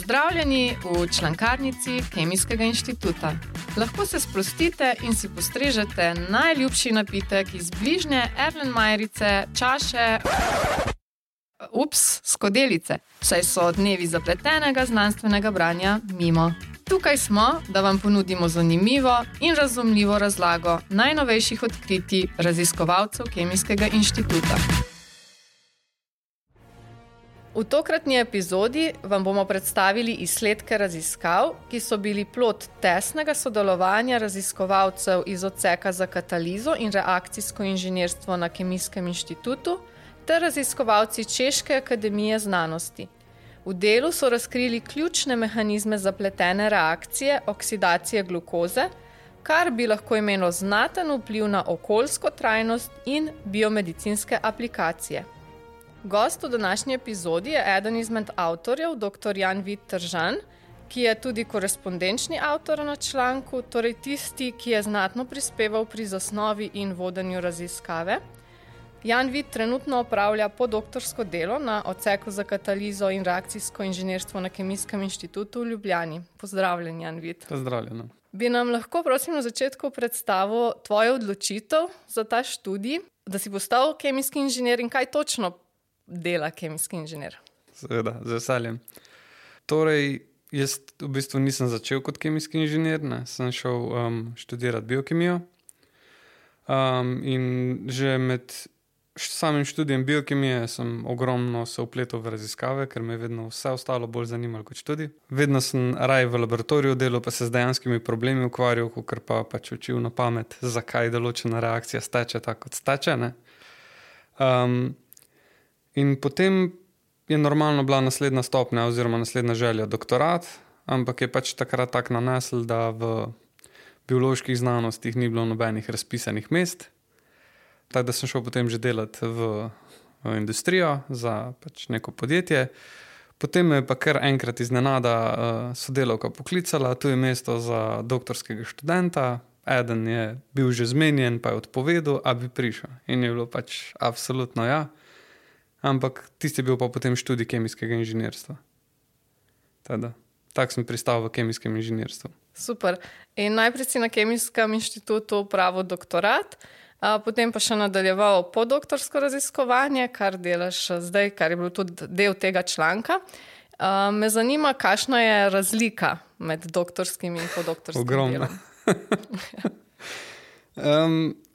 Pozdravljeni v člankarnici Kemijskega inštituta. Lahko se sprostite in si postrežete najljubši napitek iz bližnje Erlenmajerice, čaše. Ups, skodelice, saj so dnevi zapletenega znanstvenega branja mimo. Tukaj smo, da vam ponudimo zanimivo in razumljivo razlago najnovejših odkritij raziskovalcev Kemijskega inštituta. V tokratni epizodi vam bomo predstavili izsledke raziskav, ki so bili plot tesnega sodelovanja raziskovalcev iz odseka za katalizo in reakcijsko inženirstvo na Kemijskem inštitutu ter raziskovalci Češke akademije znanosti. V delu so razkrili ključne mehanizme zapletene reakcije oksidacije glukoze, kar bi lahko imelo znaten vpliv na okoljsko trajnost in biomedicinske aplikacije. Gost v današnji epizodi je eden izmed avtorjev, dr. Jan Vittržan, ki je tudi korespondenčni avtor na članku, torej tisti, ki je znatno prispeval pri zasnovi in vodenju raziskave. Jan Vid trenutno opravlja podoktorsko delo na odseku za katalizo in reakcijsko inženirstvo na Kemijskem inštitutu v Ljubljani. Pozdravljen, Jan Vid. Pozdravljeno. Bi nam lahko, prosim, na začetku predstavil tvojo odločitev za ta študij, da si postal kemijski inženir in kaj točno dela kemijski inženir? Seveda, z veseljem. Torej, jaz v bistvu nisem začel kot kemijski inženir, ne. sem šel um, študirati biokemijo. Um, in že med samim študijem biokemije sem ogromno se upletel v raziskave, ker me je vedno vse ostalo bolj zanimalo kot študij. Vedno sem raje v laboratoriju delal, pa se z dejanskimi problemi ukvarjal, kot pa pač učil na pamet, zakaj določena reakcija steče tako, kot steče. Um, in potem je normalno bila naslednja stopnja, oziroma naslednja želja doktorat, ampak je pač takrat tako nanesel, da v bioloških znanostih ni bilo nobenih razpisanih mest. Tako da sem šel potem že delati v, v industrijo za pač neko podjetje. Potem me je pa kar enkrat iznenada uh, sodelavka poklicala, tu je mesto za doktorskega študenta. Eden je bil že zmenjen, pa je odpovedal, da bi prišel. In je bilo pač absolutno ja. Ampak tisti je bil pa potem študij kemijskega inženirstva. Tako sem pristal v kemijskem inženirstvu. Super. In najprej si na Kemijskem inštitutu upravil doktorat, potem pa še nadaljeval podoktorsko raziskovanje, kar delaš zdaj, kar je bilo tudi del tega članka. Me zanima, kakšna je razlika med doktorskim in podoktorskim Ogromna. um,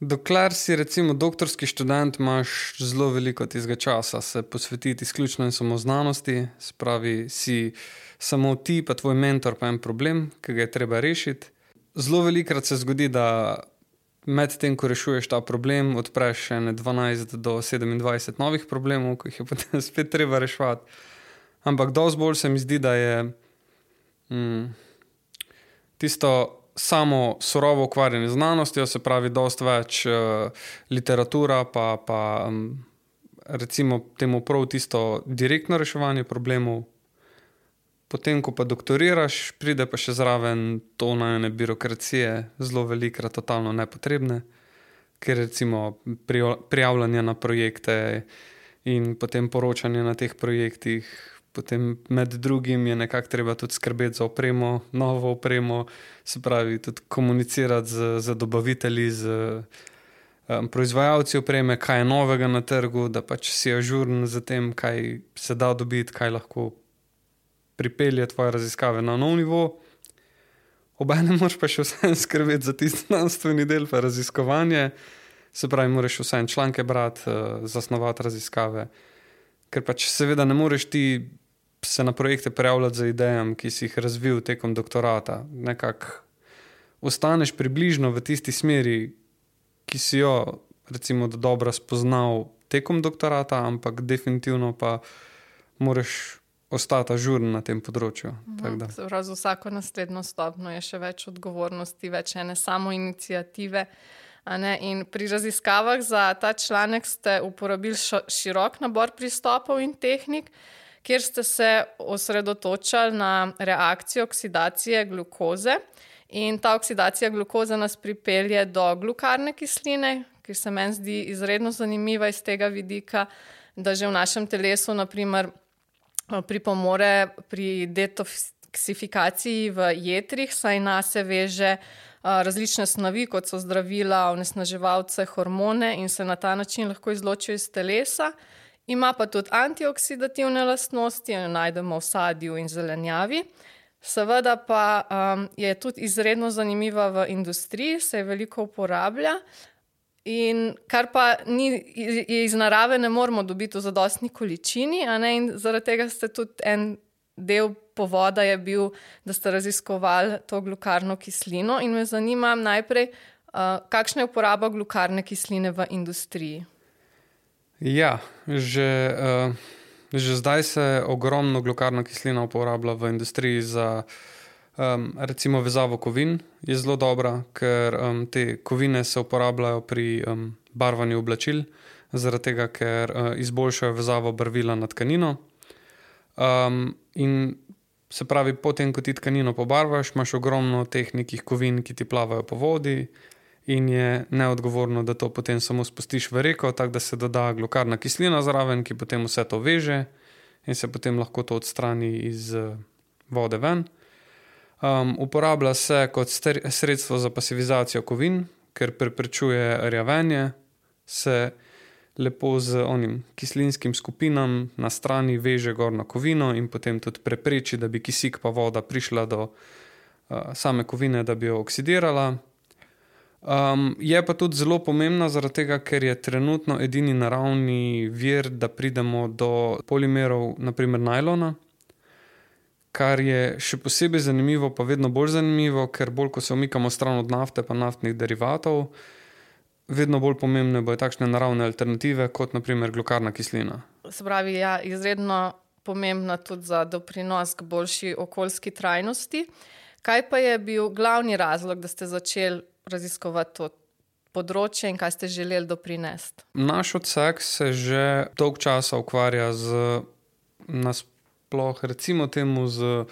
dokler si recimo doktorski študent, imaš zelo veliko tistega časa se posvetiti izključno in samo znanosti, spravi si samo ti, pa tvoj mentor, pa en problem, ki ga je treba rešiti. Zelo velikokrat se zgodi, da medtem, ko rešuješ ta problem, odpreš še 12 do 27 novih problemov, ki jih je potem spet treba reševati. Ampak dosti bolj se mi zdi, da je mm, tisto samo surovo ukvarjanje z znanostjo, se pravi, dosti več uh, literatura, pa, pa um, recimo temu prav tisto direktno reševanje problemov. Potem, ko pa doktoriraš, pride pa še zraven tonajne birokracije, zelo velikrat totalno nepotrebne, ker recimo prijavljanje na projekte in potem poročanje na teh projektih. Potem med drugim je nekako treba tudi skrbeti za opremo, novo opremo, se pravi, tudi komunicirati z, z dobavitelji, z um, proizvajalci opreme, kaj je novega na trgu, da pač si ažuren z tem, kaj se da dobiti, kaj lahko pripelje tvoje raziskave na nov nivo, obenem moraš pa še vsem skrbeti za tisti znanstveni del, pa raziskovanje. Se pravi, moraš vsem članke brati, uh, zasnovati raziskave. Ker pač seveda ne moreš ti se na projekte prijavljati za idejami, ki si jih razvil tekom doktorata. Nekako ostaneš približno v tisti smeri, ki si jo, recimo, dobro spoznal tekom doktorata, ampak definitivno pa moraš ostati žuren na tem področju. Mhm, za vsako naslednjo stopno je še več odgovornosti, več ene samo inicijative. Pri raziskavah za ta članek ste uporabili širok nabor pristopov in tehnik, kjer ste se osredotočali na reakcijo oksidacije glukoze. In ta oksidacija glukoze nas pripelje do glukarne kisline, ki se meni zdi izredno zanimiva iz tega vidika, da že v našem telesu, naprimer, pripomore pri detoksifikaciji v jetrih, saj nas se veže različne snovi, kot so zdravila, onesnaževalce, hormone in se na ta način lahko izločijo iz telesa. Ima pa tudi antioksidativne lastnosti, jo najdemo v sadju in zelenjavi. Seveda pa um, je tudi izredno zanimiva v industriji, se je veliko uporablja. In kar pa ni iz narave, ne moramo dobiti v zadostni količini, in zaradi tega ste tudi en del povoda je bil, da ste raziskovali to glukarno kislino. In me zanima najprej, uh, kakšna je uporaba glukarne kisline v industriji. Ja, že, uh, že zdaj se ogromno glukarna kislina uporablja v industriji za um, recimo vezavo kovin. Je zelo dobra, ker um, te kovine se uporabljajo pri um, barvanju oblačil, zaradi tega, ker uh, izboljšajo vezavo barvila na tkanino. Um, in se pravi, potem, ko ti tkanino pobarvaš, imaš ogromno teh nekih kovin, ki ti plavajo po vodi, in je neodgovorno, da to potem samo spustiš v reko, tako da se doda glukarna kislina zraven, ki potem vse to veže in se potem lahko to odstrani iz uh, vode ven. Um, uporablja se kot sredstvo za pasivizacijo kovin, ker preprečuje rjavenje, se lepo z onim kislinskim skupinam na strani veže gor na kovino in potem tudi prepreči, da bi kisik pa voda prišla do uh, same kovine, da bi jo oksidirala. Um, je pa tudi zelo pomembna, zaradi tega, ker je trenutno edini naravni vir, da pridemo do polimerov, naprimer najlona. Kar je še posebej zanimivo, pa vedno bolj zanimivo, ker bolj ko se omikamo stran od nafte in naftnih derivatov, vedno bolj pomembne bodo takšne naravne alternative, kot naprimer glukarna kislina. Se pravi, ja, izredno pomembna tudi za doprinos k boljši okoljski trajnosti. Kaj pa je bil glavni razlog, da ste začeli raziskovati to področje in kaj ste želeli doprinesti? Naš odsek se že dolg časa ukvarja z nasploh, recimo temu, z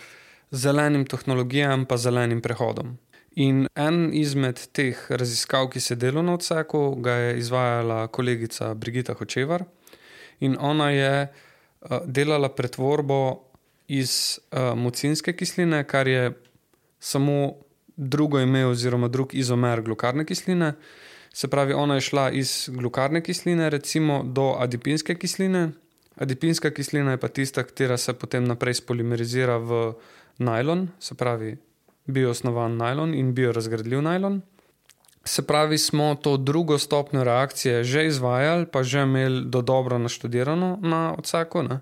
zelenim tehnologijam in zelenim prehodom. In en izmed teh raziskav, ki se delo na odseku, ga je izvajala kolegica Brigita Hočevar. In ona je uh, delala pretvorbo iz uh, mucinske kisline, kar je samo drugo ime, oziroma drug izomer glukarne kisline. Se pravi, ona je šla iz glukarne kisline, recimo do adipinske kisline. Adipinska kislina je pa tista, ki se potem naprej spolimerizira v najlon, se pravi, bioosnovan najlon in biorazgradljiv najlon. Se pravi, smo to drugo stopnjo reakcije že izvajali, pa že imeli do dobro naštudirano na odseku. Ne?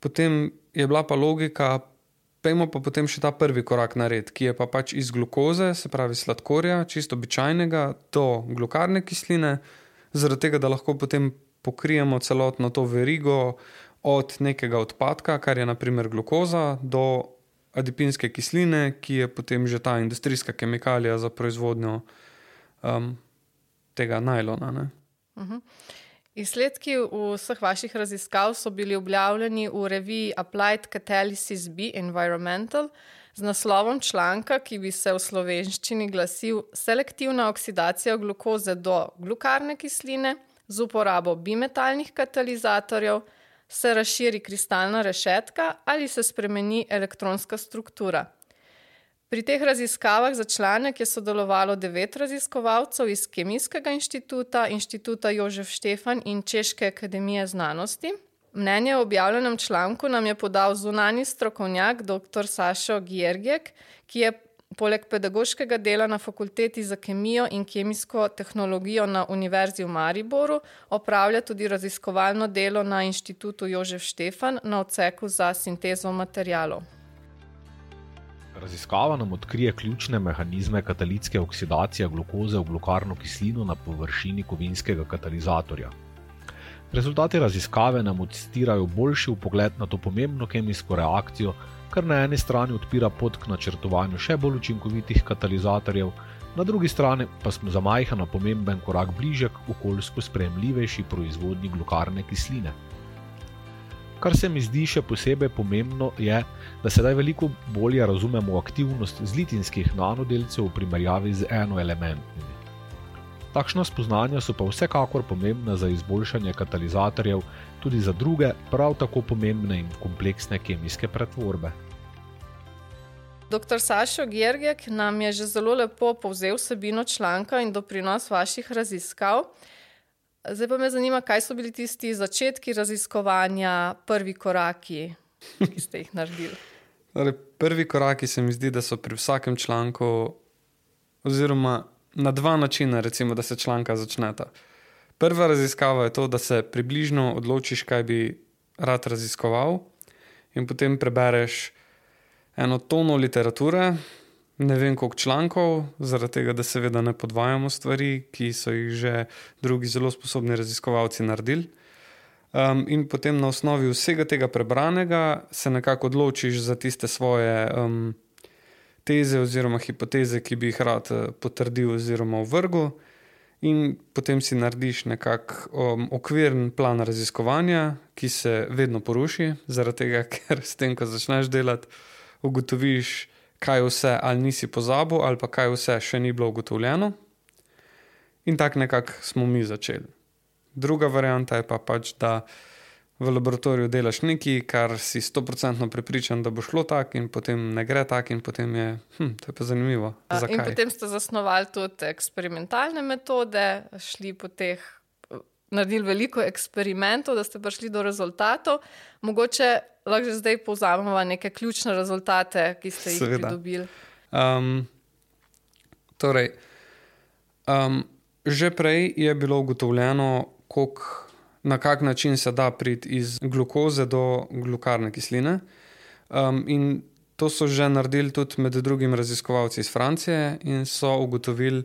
Potem je bila pa logika, pejmo pa potem še ta prvi korak nared, ki je pa pač iz glukoze, se pravi sladkorja, čisto običajnega, do glukarne kisline, zaradi tega, da lahko potem pokrijemo celotno to verigo od nekega odpadka, kar je naprimer glukoza, do adipinske kisline, ki je potem že ta industrijska kemikalija za proizvodnjo um, tega najlona. Uh -huh. Izsledki vseh vaših raziskav so bili objavljeni v reviji Applied Catalysis B Environmental z naslovom članka, ki bi se v slovenščini glasil Selektivna oksidacija glukoze do glukarne kisline z uporabo bimetalnih katalizatorjev se razširi kristalna rešetka ali se spremeni elektronska struktura. Pri teh raziskavah za članek je sodelovalo devet raziskovalcev iz Kemijskega inštituta, inštituta Jožef Štefan in Češke akademije znanosti. Mnenje o objavljenem članku nam je podal zunani strokovnjak dr. Sašo Gjergek, ki je Poleg pedagoškega dela na fakulteti za kemijo in kemijsko tehnologijo na Univerzi v Mariboru, opravlja tudi raziskovalno delo na inštitutu Jožef Štefan na odseku za sintezo materijalov. Raziskava nam odkrije ključne mehanizme katalitske oksidacije glukoze v glukarno kislino na površini kovinskega katalizatorja. Rezultati raziskave nam odstirajo boljši pogled na to pomembno kemijsko reakcijo, kar na eni strani odpira pot k načrtovanju še bolj učinkovitih katalizatorjev, na drugi strani pa smo za majhen pomemben korak bliže k okoljsko sprejemljivejši proizvodnji glukarne kisline. Kar se mi zdi še posebej pomembno, je, da sedaj veliko bolje razumemo aktivnost zlitinskih nanodelcev v primerjavi z enoelementnimi. Takšna spoznanja so pa vsekakor pomembna za izboljšanje katalizatorjev, tudi za druge, prav tako pomembne in kompleksne kemijske pretvorbe. Dr. Sašo Gergek nam je že zelo lepo povzel vsebino članka in doprinos vaših raziskav. Zdaj pa me zanima, kaj so bili tisti začetki raziskovanja, prvi koraki, ki ste jih naredili. Torej, prvi koraki se mi zdi, da so pri vsakem članku, oziroma na dva načina, recimo, da se članka začneta. Prva raziskava je to, da se približno odločiš, kaj bi rad raziskoval, in potem prebereš eno tono literature, ne vem koliko člankov, zaradi tega, da seveda ne podvajamo stvari, ki so jih že drugi zelo sposobni raziskovalci naredili. Um, in potem na osnovi vsega tega prebranega se nekako odločiš za tiste svoje um, teze oziroma hipoteze, ki bi jih rad eh, potrdil oziroma vrgel. In potem si narediš nekakšen um, okviren plan raziskovanja, ki se vedno poruši, zaradi tega, ker s tem, ko začneš delati, ugotoviš, kaj vse ali nisi pozabil, ali pa kaj vse še ni bilo ugotovljeno. In tako nekako smo mi začeli. Druga varianta je pa pač, da v laboratoriju delaš nekaj, kar si sto procentno prepričan, da bo šlo tako, in potem ne gre tako, in potem je hm, to je pa zanimivo. Zakaj? In potem ste zasnovali tudi eksperimentalne metode, šli po teh. Naredili veliko eksperimentov, da ste prišli do rezultatov. Mogoče lahko že zdaj povzamemo neke ključne rezultate, ki ste jih dobili. Um, torej, um, že prej je bilo ugotovljeno, koliko na kak način se da priti iz glukoze do glukarne kisline. Um, in to so že naredili tudi med drugim raziskovalci iz Francije in so ugotovili,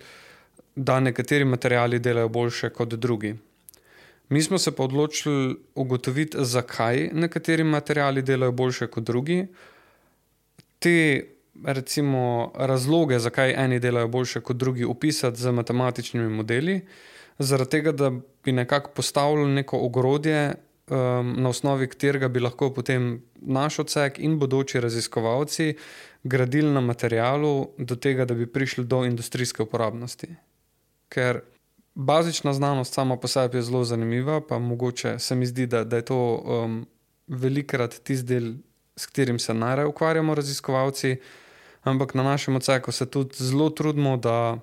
da nekateri materijali delajo boljše kot drugi. Mi smo se pa odločili ugotoviti, zakaj nekateri materijali delajo boljše kot drugi. Te recimo, razloge, zakaj eni delajo boljše kot drugi, opisati z matematičnimi modeli zaradi tega, da bi nekako postavili neko ogrodje, um, na osnovi katerega bi lahko potem naš odsek in bodoči raziskovalci gradili na materialu, do tega, da bi prišli do industrijske uporabnosti. Ker bazična znanost sama po sebi je zelo zanimiva, pa mogoče se mi zdi, da, da je to um, velikrat tisti del, s katerim se najraje ukvarjamo, raziskovalci. Ampak na našem odseku se tudi zelo trudimo, da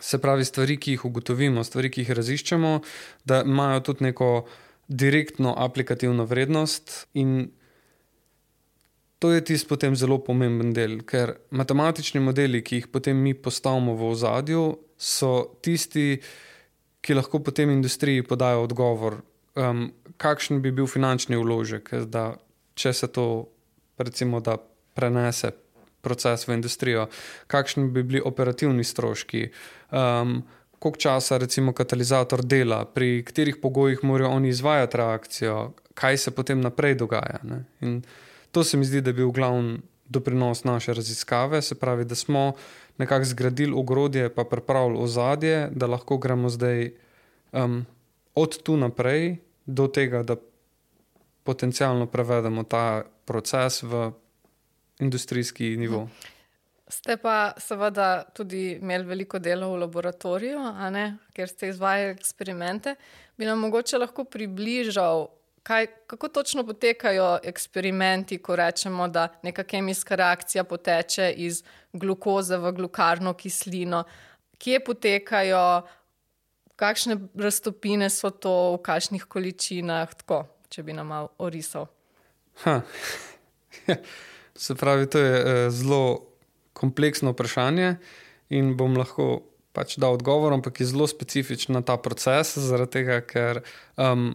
Se pravi, stvari, ki jih ugotovimo, stvari, ki jih raziščemo, da imajo tudi neko direktno aplikativno vrednost, in to je tisti potem zelo pomemben del, ker matematični modeli, ki jih potem mi postavimo v ozadju, so tisti, ki lahko potem industriji podajo odgovor, um, kakšen bi bil finančni vložek, da če se to, recimo, prenese proces v industrijo, kakšni bi bili operativni stroški, um, koliko časa recimo katalizator dela, pri katerih pogojih morajo oni izvajati reakcijo, kaj se potem naprej dogaja. To se mi zdi, da je bil glavni doprinos naše raziskave, se pravi, da smo nekako zgradili ogrodje, pa pripravili ozadje, da lahko gremo zdaj um, od tu naprej do tega, da potencialno prevedemo ta proces v industrijski nivo. Ste pa seveda tudi imeli veliko dela v laboratoriju, ker ste izvajali eksperimente. Bi nam mogoče lahko približal, kaj, kako točno potekajo eksperimenti, ko rečemo, da neka kemijska reakcija poteče iz glukoze v glukarno kislino, kje potekajo, kakšne raztopine so to, v kakšnih količinah, tako, če bi nam malo orisal. Se pravi, to je uh, zelo kompleksno vprašanje in bom lahko pač dal odgovor, ampak je zelo specifičen na ta proces, zaradi tega, ker um,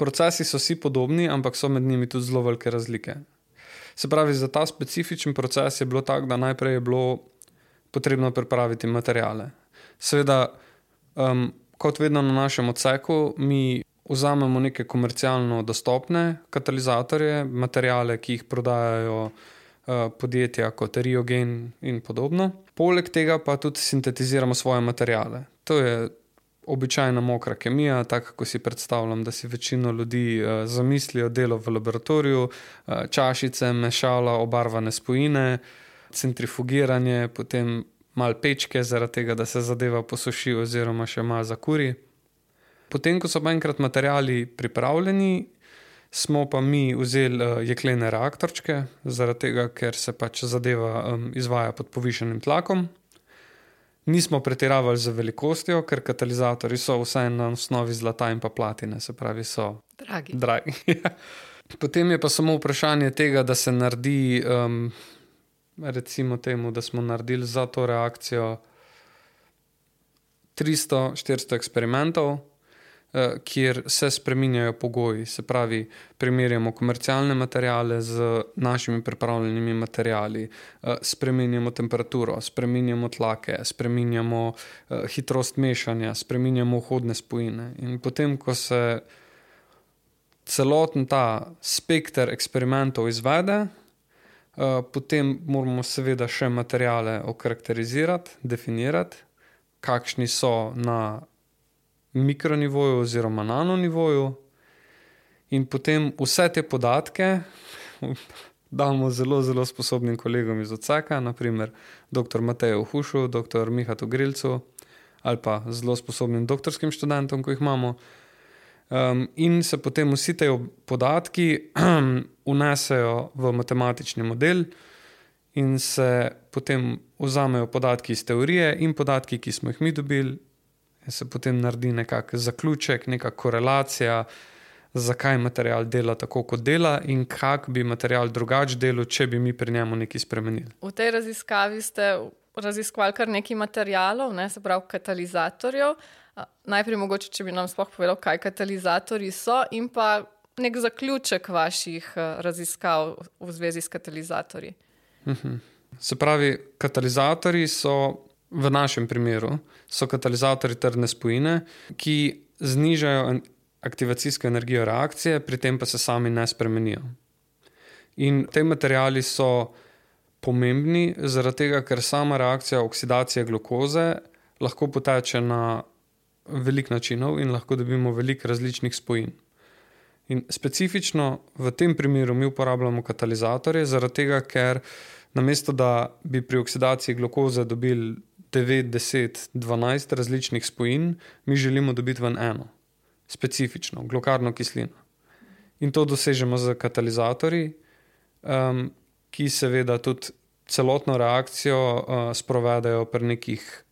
procesi so vsi podobni, ampak so med njimi tudi zelo velike razlike. Se pravi, za ta specifičen proces je bilo tako, da najprej je bilo potrebno pripraviti materijale. Seveda, um, kot vedno na našem odseku, mi vzamemo neke komercialno dostopne katalizatorje, materijale, ki jih prodajajo uh, podjetja kot Riogen in podobno. Poleg tega pa tudi sintetiziramo svoje materijale. To je običajna mokra kemija, tako kot si predstavljam, da si večino ljudi uh, zamislijo delo v laboratoriju, uh, čašice, mešala, obarvane spojine, centrifugiranje, potem malo pečke, zaradi tega, da se zadeva posuši, oziroma še malo zakuri. Potem, ko so pa enkrat materiali pripravljeni, smo pa mi vzeli uh, jeklene reaktorčke, zaradi tega, ker se pač zadeva um, izvaja pod povišenim tlakom. Nismo pretiravali z velikostjo, ker katalizatori so vseeno na osnovi zlata in pa platine, se pravi, so Dragi. dragi. Potem je pa samo vprašanje tega, da se naredi, um, recimo, temu, da smo naredili za to reakcijo 300-400 eksperimentov, kjer se spremenjajo pogoji. Se pravi, primerjamo komercialne materijale z našimi pripravljenimi materijali, uh, spremenjamo temperaturo, spremenjamo tlake, spremenjamo uh, hitrost mešanja, spremenjamo vhodne spojine. In potem, ko se celoten ta spekter eksperimentov izvede, potem moramo seveda še materijale okarakterizirati, definirati, kakšni so na mikronivoju oziroma nanonivoju, in potem vse te podatke damo zelo, zelo sposobnim kolegom iz odseka, naprimer dr. Mateju Hušu, dr. Mihatu Grilcu ali pa zelo sposobnim doktorskim študentom, ko jih imamo. Um, in se potem vsi ti podatki unesejo v matematični model, in se potem vzamejo podatki iz teorije in podatki, ki smo jih mi dobili, se potem naredi nekakšen zaključek, neka korelacija, zakaj material dela tako, kot dela, in kako bi material drugače delal, če bi mi pri njemu nekaj spremenili. V tej raziskavi ste raziskovali kar nekaj materijalov, ne, se pravi katalizatorjev. Najprej, mogoče, če bi nam sploh povedal, kaj katalizatorji so, in pa nek zaključek vaših eh, raziskav v zvezi s katalizatorji. Se pravi, katalizatorji so v našem primeru so katalizatorji trdne spojine, ki znižajo aktivacijsko energijo reakcije, pri tem pa se sami ne spremenijo. In te materijali so pomembni, zaradi tega, ker sama reakcija oksidacije glukoze lahko poteče na velik načinov in lahko dobimo veliko različnih spojin. In specifično v tem primeru mi uporabljamo katalizatorje, zaradi tega, ker namesto da bi pri oksidaciji glukoze dobili 9, 10, 12 različnih spojin, mi želimo dobiti ven eno, specifično, glukarno kislino. In to dosežemo z katalizatorji, um, ki seveda tudi celotno reakcijo uh, sprovedajo pri nekih,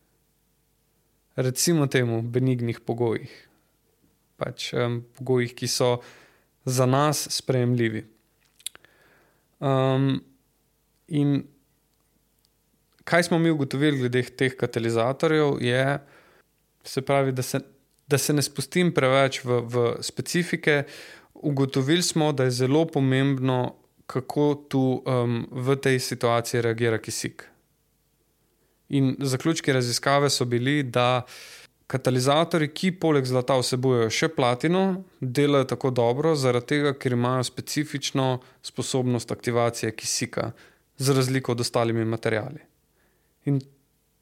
recimo, temu, benignih pogojih. Pač um, pogojih, ki so za nas sprejemljivi. Um, in kaj smo mi ugotovili glede teh katalizatorjev, je, se pravi, da se, da se ne spustim preveč v, v specifike. Ugotovili smo, da je zelo pomembno, kako tu um, v tej situaciji reagira kisik. In zaključki raziskave so bili, da katalizatorji, ki poleg zlata vsebujejo še platino, delajo tako dobro, zaradi tega, ker imajo specifično sposobnost aktivacije kisika, za razliko od ostalimi materijali. In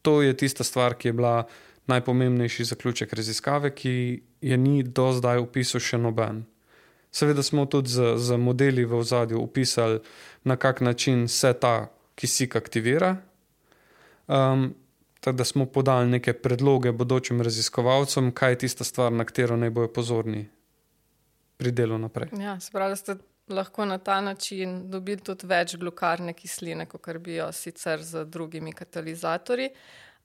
to je tista stvar, ki je bila najpomembnejši zaključek raziskave, ki je ni do zdaj opisal še noben. Seveda smo tudi z, z modeli v ozadju opisali, na kak način se ta kisik aktivira. Um, tako da smo podali neke predloge bodočim raziskovalcem, kaj je tista stvar, na katero naj bojo pozorni pri delu naprej. Ja, se pravi, da ste lahko na ta način dobili tudi več glukarne kisline, kot bi jo sicer z drugimi katalizatorji.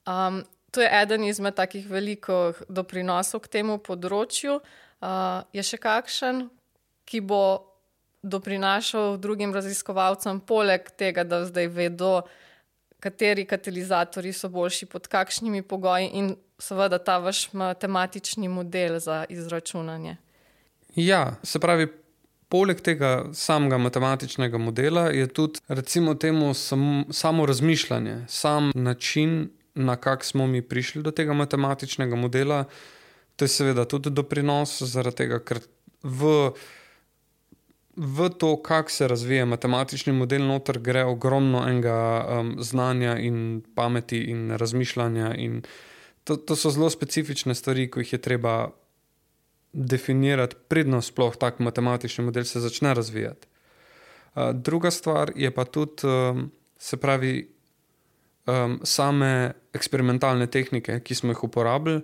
Um, to je eden izmed takih velikih doprinosov k temu področju. Uh, je še kakšen, ki bo doprinašal drugim raziskovalcem, poleg tega, da zdaj vedo, kateri katalizatorji so boljši, pod kakšnimi pogoji, in seveda ta vaš matematični model za izračunanje. Ja, se pravi, poleg tega samega matematičnega modela je tudi, recimo, temu sam, samo razmišljanje, sam način, na kak smo mi prišli do tega matematičnega modela. To je seveda tudi doprinos, zaradi tega, ker v, v to, kako se razvija matematični model, noter gre ogromno enega um, znanja in pameti in razmišljanja. In to, to so zelo specifične stvari, ki jih je treba definirati, predno sploh tak matematični model se začne razvijati. Druga stvar je pa tudi, um, se pravi, um, same eksperimentalne tehnike, ki smo jih uporabljali.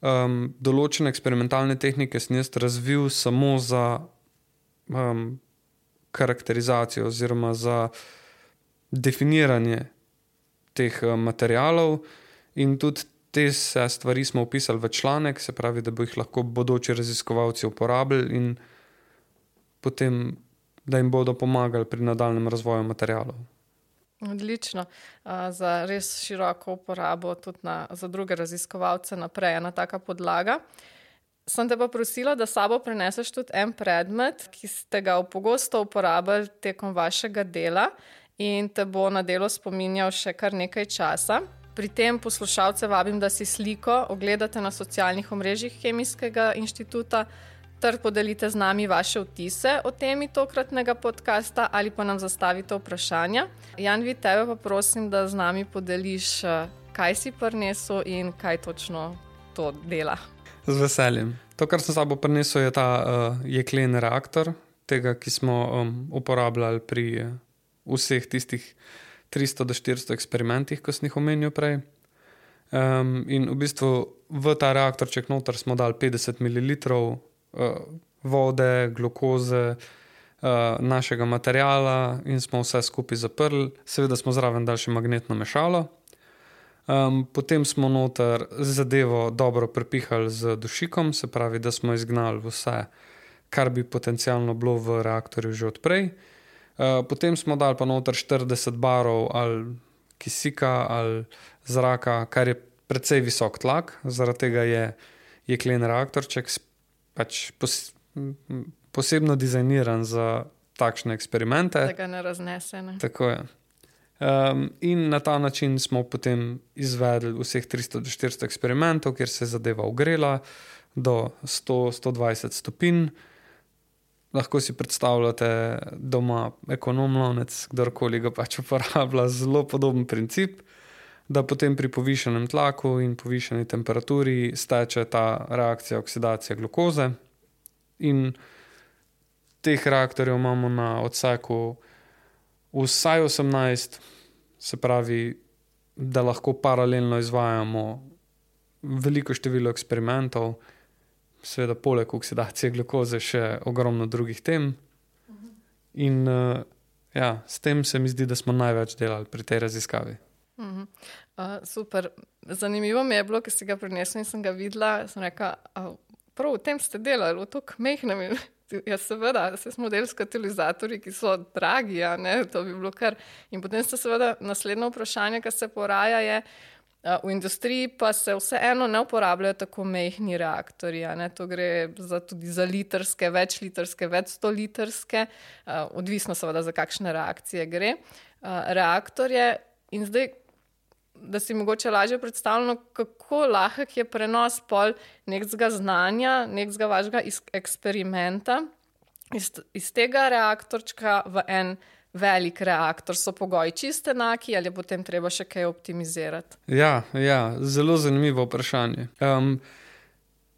Um, določene eksperimentalne tehnike sem jaz razvil samo za um, karakterizacijo oziroma za definiranje teh uh, materialov, in tudi te stvari smo opisali v članek, se pravi, da bo jih lahko bodoči raziskovalci uporabljali in potem, da jim bodo pomagali pri nadaljem razvoju materialov. Odlično. Za res široko uporabo tudi na, za druge raziskovalce naprej, ena taka podlaga. Sem te pa prosila, da sabo preneseš tudi en predmet, ki ste ga pogosto uporabljali tekom vašega dela in te bo na delo spominjal še kar nekaj časa. Pri tem poslušalce vabim, da si sliko ogledate na socialnih omrežjih Kemijskega inštituta ter podelite z nami vaše vtise o temi tokratnega podcasta ali pa nam zastavite vprašanja. Jan, vi tebe pa prosim, da z nami podeliš, eh, kaj si prinesel in kaj točno to dela. Z veseljem. To, kar sem sabo prinesel, je ta uh, jeklen reaktor, tega, ki smo um, uporabljali pri uh, vseh tistih 300 do 400 eksperimentih, ki sem jih omenil prej. Um, in v bistvu v ta reaktorček noter smo dali 50 ml uh, vode, glukoze, uh, našega materijala in smo vse skupaj zaprli. Seveda smo zraven dali še magnetno mešalo. Um, potem smo noter zadevo dobro prepihali z dušikom, se pravi, da smo izgnali vse, kar bi potencialno bilo v reaktorju že odprej. Uh, potem smo dali pa noter 40 barov ali kisika ali zraka, kar je precej visok tlak, zaradi tega je jeklen reaktorček pač pos, posebno dizajniran za takšne eksperimente. Da ga ne raznese. Ne? Tako je. Um, in na ta način smo potem izvedli vseh 300-400 eksperimentov, kjer se je zadeva ogrela do 100-120 stopinj. Lahko si predstavljate doma ekonomlovec, kdorkoli ga pač uporablja, zelo podoben princip, da potem pri povišenem tlaku in povišeni temperaturi steče ta reakcija oksidacije glukoze. In teh reaktorjev imamo na odseku vsaj 18, se pravi, da lahko paralelno izvajamo veliko število eksperimentov, seveda, poleg oksidacije glukoze, še ogromno drugih tem. In uh, ja, s tem se mi zdi, da smo največ delali pri tej raziskavi. Uh, super. Zanimivo mi je bilo, ker si ga prinesel in sem ga videla. Sem rekla, prav v tem ste delali, v to kmehnem. Ja, seveda, se smo del s katalizatorji, ki so dragi, to bi bilo kar. In potem se seveda naslednje vprašanje, ki se poraja, je, v industriji pa se vseeno ne uporabljajo tako mehni reaktorji, to gre za tudi za litrske, večlitrske, več sto litrske, odvisno seveda za kakšne reakcije gre. Reaktorje in zdaj, da si mogoče lažje predstavljamo, kako lahek je prenos pol nekega znanja, nekega vašega eksperimenta iz, iz tega reaktorčka v en velik reaktor. So pogoji čiste enaki ali je potem treba še kaj optimizirati? Ja, ja zelo zanimivo vprašanje. Um,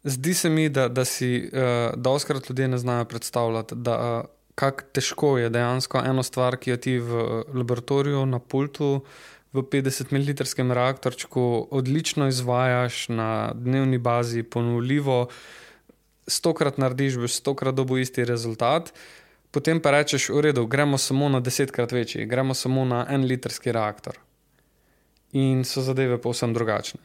zdi se mi, da, da si uh, doskrat ljudje ne znajo predstavljati. Da, uh, Kako težko je dejansko eno stvar, ki jo ti v laboratoriju na pultu uh, v 50 ml reaktorčku odlično izvajaš na dnevni bazi, ponovljivo, stokrat narediš, boš stokrat dobil isti rezultat. Potem pa rečeš, v redu, gremo samo na desetkrat večji, gremo samo na en litrski reaktor. In so zadeve povsem drugačne.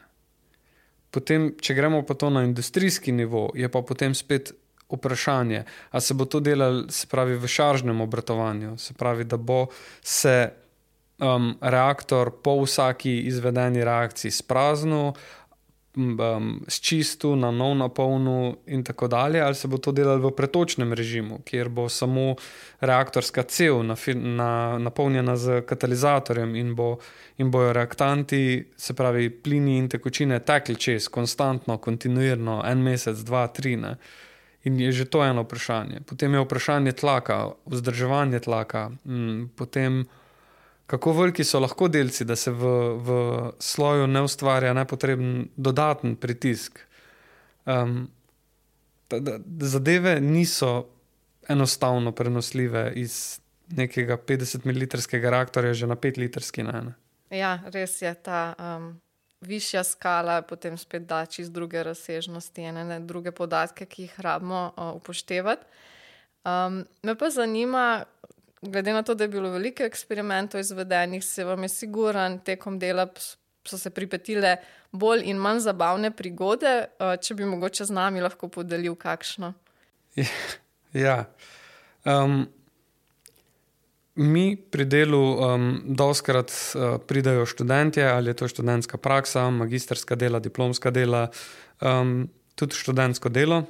Potem, če gremo pa to na industrijski nivo, je pa potem spet vprašanje, ali se bo to delalo, se pravi, v šaržnem obratovanju, se pravi, da bo se um, reaktor po vsaki izvedeni reakciji spraznil, um, sčistil, na nov napolnil, in tako dalje, ali se bo to delalo v pretočnem režimu, kjer bo samo reaktorska cev na, na, napolnjena z katalizatorjem in, bo, in bojo reaktanti, se pravi plini in tekočine, tekli čez, konstantno, kontinuirno, en mesec, dva, tri. Ne. In je že to eno vprašanje. Potem je vprašanje tlaka, vzdrževanje tlaka, potem kako veliki so lahko delci, da se v, v sloju ne ustvarja nepotreben dodaten pritisk. Um, da, da, zadeve niso enostavno prenosljive iz nekega 50 ml reaktorja že na 5 litrski. Ne, ne. Ja, res je ta um, višja skala, potem spet da čez druge razsežnosti, ene ne, druge podatke, ki jih rabimo uh, upoštevati. Um, me pa zanima, glede na to, da je bilo veliko eksperimentov izvedenih, se vam je siguran tekom dela so se pripetile bolj in manj zabavne prigode, uh, če bi mogoče z nami lahko podelil kakšno. Ja. Um, Mi pri delu um, doskrat uh, pridajo študentje, ali je to študentska praksa, magisterska dela, diplomska dela, um, tudi študentsko delo.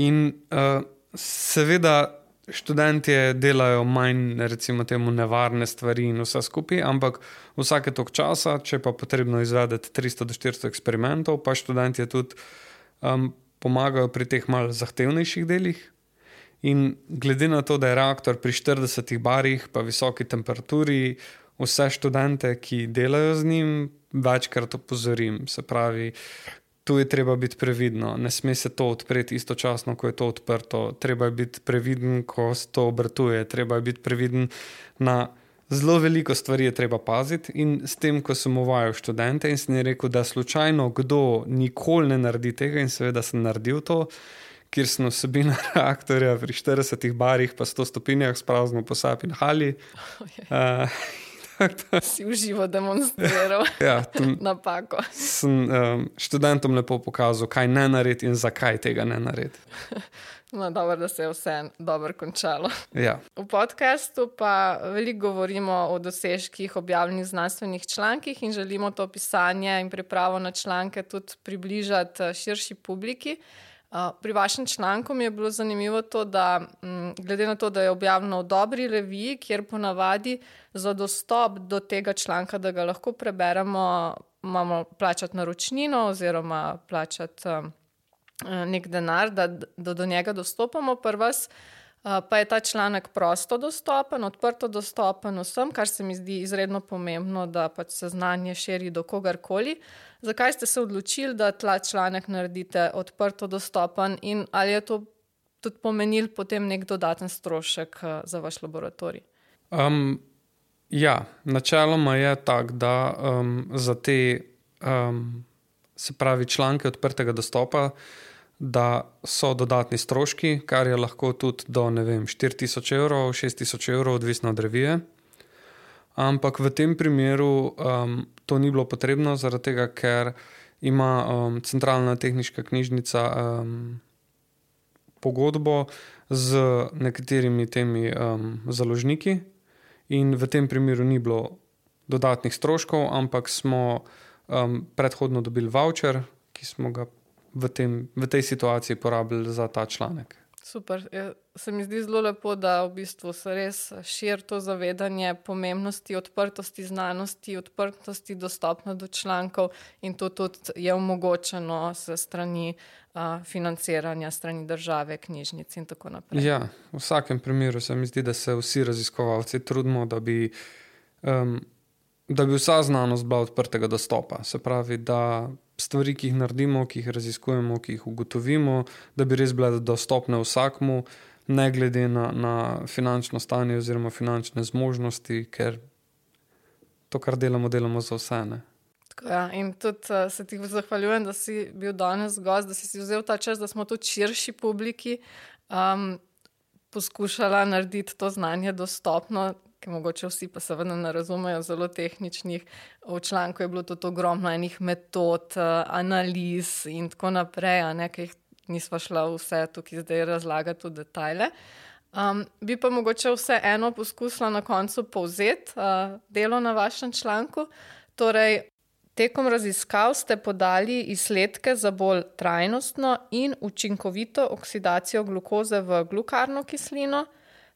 In uh, seveda študentje delajo manj, recimo, temu nevarne stvari in vse skupaj, ampak vsake tok časa, če pa potrebno izvedeti 300 do 400 eksperimentov, pa študentje tudi um, pomagajo pri teh malce zahtevnejših delih. In glede na to, da je reaktor pri 40 barih, pa visoki temperaturi, vse študente, ki delajo z njim, večkrat opozorim. Se pravi, tu je treba biti previdno, ne sme se to odpreti istočasno, ko je to odprto. Treba je biti previden, ko se to obratuje, treba je biti previden na. Zelo veliko stvari je treba paziti, in s tem, ko sem uvajal študente, in sem rekel, da slučajno kdo nikoli ne naredi tega, in seveda sem naredil to, kjer sem vsebina reaktorja pri 40 barih, pa 100 stopinjah, sprazno posap in hali. Uh, si uživo demonstriral ja, napako. Sem um, študentom lepo pokazal, kaj ne narediti in zakaj tega ne narediti. No, dobro, da se je vse dobro končalo. Ja. V podkastu pa veliko govorimo o dosežkih objavljenih znanstvenih člankih in želimo to pisanje in pripravo na članke tudi približati eh, širši publiki. Pri vašem članku mi je bilo zanimivo to, da glede na to, da je objavljeno v dobri reviji, kjer ponavadi za dostop do tega članka, da ga lahko preberemo, imamo plačati naročnino oziroma plačati nek denar, da, da do njega dostopamo prvas. Pa je ta članek prosto dostopen, odprto dostopen vsem, kar se mi zdi izredno pomembno, da pač se znanje širi do kogarkoli. Zakaj ste se odločili, da ta članek naredite odprto dostopen in ali je to tudi pomenil potem nek dodaten strošek za vaš laboratorij? Um, ja, načeloma je tako, da um, za te, um, se pravi, članke odprtega dostopa da so dodatni stroški, kar je lahko tudi do 4000 evrov, 6000 evrov, odvisno od revije. Ampak v tem primeru um, to ni bilo potrebno, zaradi tega, ker ima um, centralna tehnična knjižnica um, pogodbo z nekaterimi temi um, založniki, in v tem primeru ni bilo dodatnih stroškov, ampak smo um, predhodno dobili voucher, ki smo ga v, tem, v tej situaciji porabili za ta članek. Super. Ja, se mi zdi zelo lepo, da v bistvu se res širi to zavedanje pomembnosti odprtosti znanosti, odprtosti dostopno do člankov in to tudi je omogočeno s strani uh, financiranja, strani države, knjižnic in tako naprej. Ja, v vsakem primeru se mi zdi, da se vsi raziskovalci trudimo, da bi, um, da bi vsa znanost bila odprtega dostopa. Se pravi, da stvari, ki jih naredimo, ki jih raziskujemo, ki jih ugotovimo, da bi res bile dostopne vsakmu, ne glede na, na finančno stanje oziroma finančne zmožnosti, ker to, kar delamo, delamo za vse. Ne. Ja, in tudi uh, se ti zahvaljujem, da si bil danes gost, da si, si vzel ta čas, da smo tudi širši publiki um, poskušali narediti to znanje dostopno ki mogoče vsi pa seveda ne razumejo, zelo tehničnih. V članku je bilo tudi ogromno enih metod, eh, analiz in tako naprej, a nekaj nismo šla vse tukaj zdaj razlagati v detajle. Um, bi pa mogoče vse eno poskusila na koncu povzeti uh, delo na vašem članku. Torej, tekom raziskav ste podali izsledke za bolj trajnostno in učinkovito oksidacijo glukoze v glukarno kislino.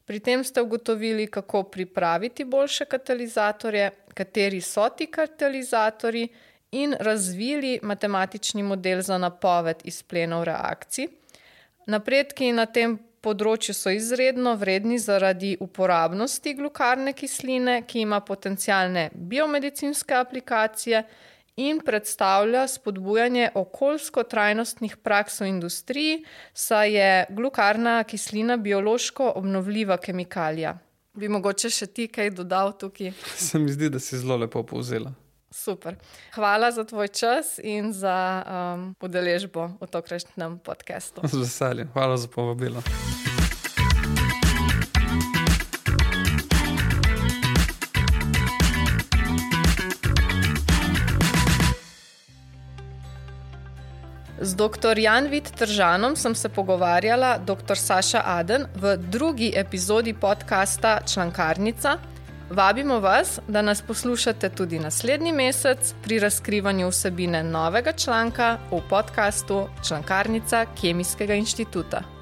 Pri tem ste ugotovili, kako pripraviti boljše katalizatorje, kateri so ti katalizatori, in razvili matematični model za napoved izplenov reakcij. Napredki na tem področju so izredno vredni zaradi uporabnosti glukarne kisline, ki ima potencijalne biomedicinske aplikacije in predstavlja spodbujanje okoljsko trajnostnih praks v industriji, saj je glukarna kislina biološko obnovljiva kemikalija. Bi mogoče še ti kaj dodal tukaj? Se mi zdi, da si zelo lepo povzela. Super. Hvala za tvoj čas in za um, udeležbo v tokratnem podkastu. Z veseljem. Hvala za povabilo. Z dr. Janvit Tržanom sem se pogovarjala, dr. Saša Aden, v drugi epizodi podcasta Člankarnica. Vabimo vas, da nas poslušate tudi naslednji mesec pri razkrivanju vsebine novega članka v podkastu Člankarnica Kemijskega inštituta.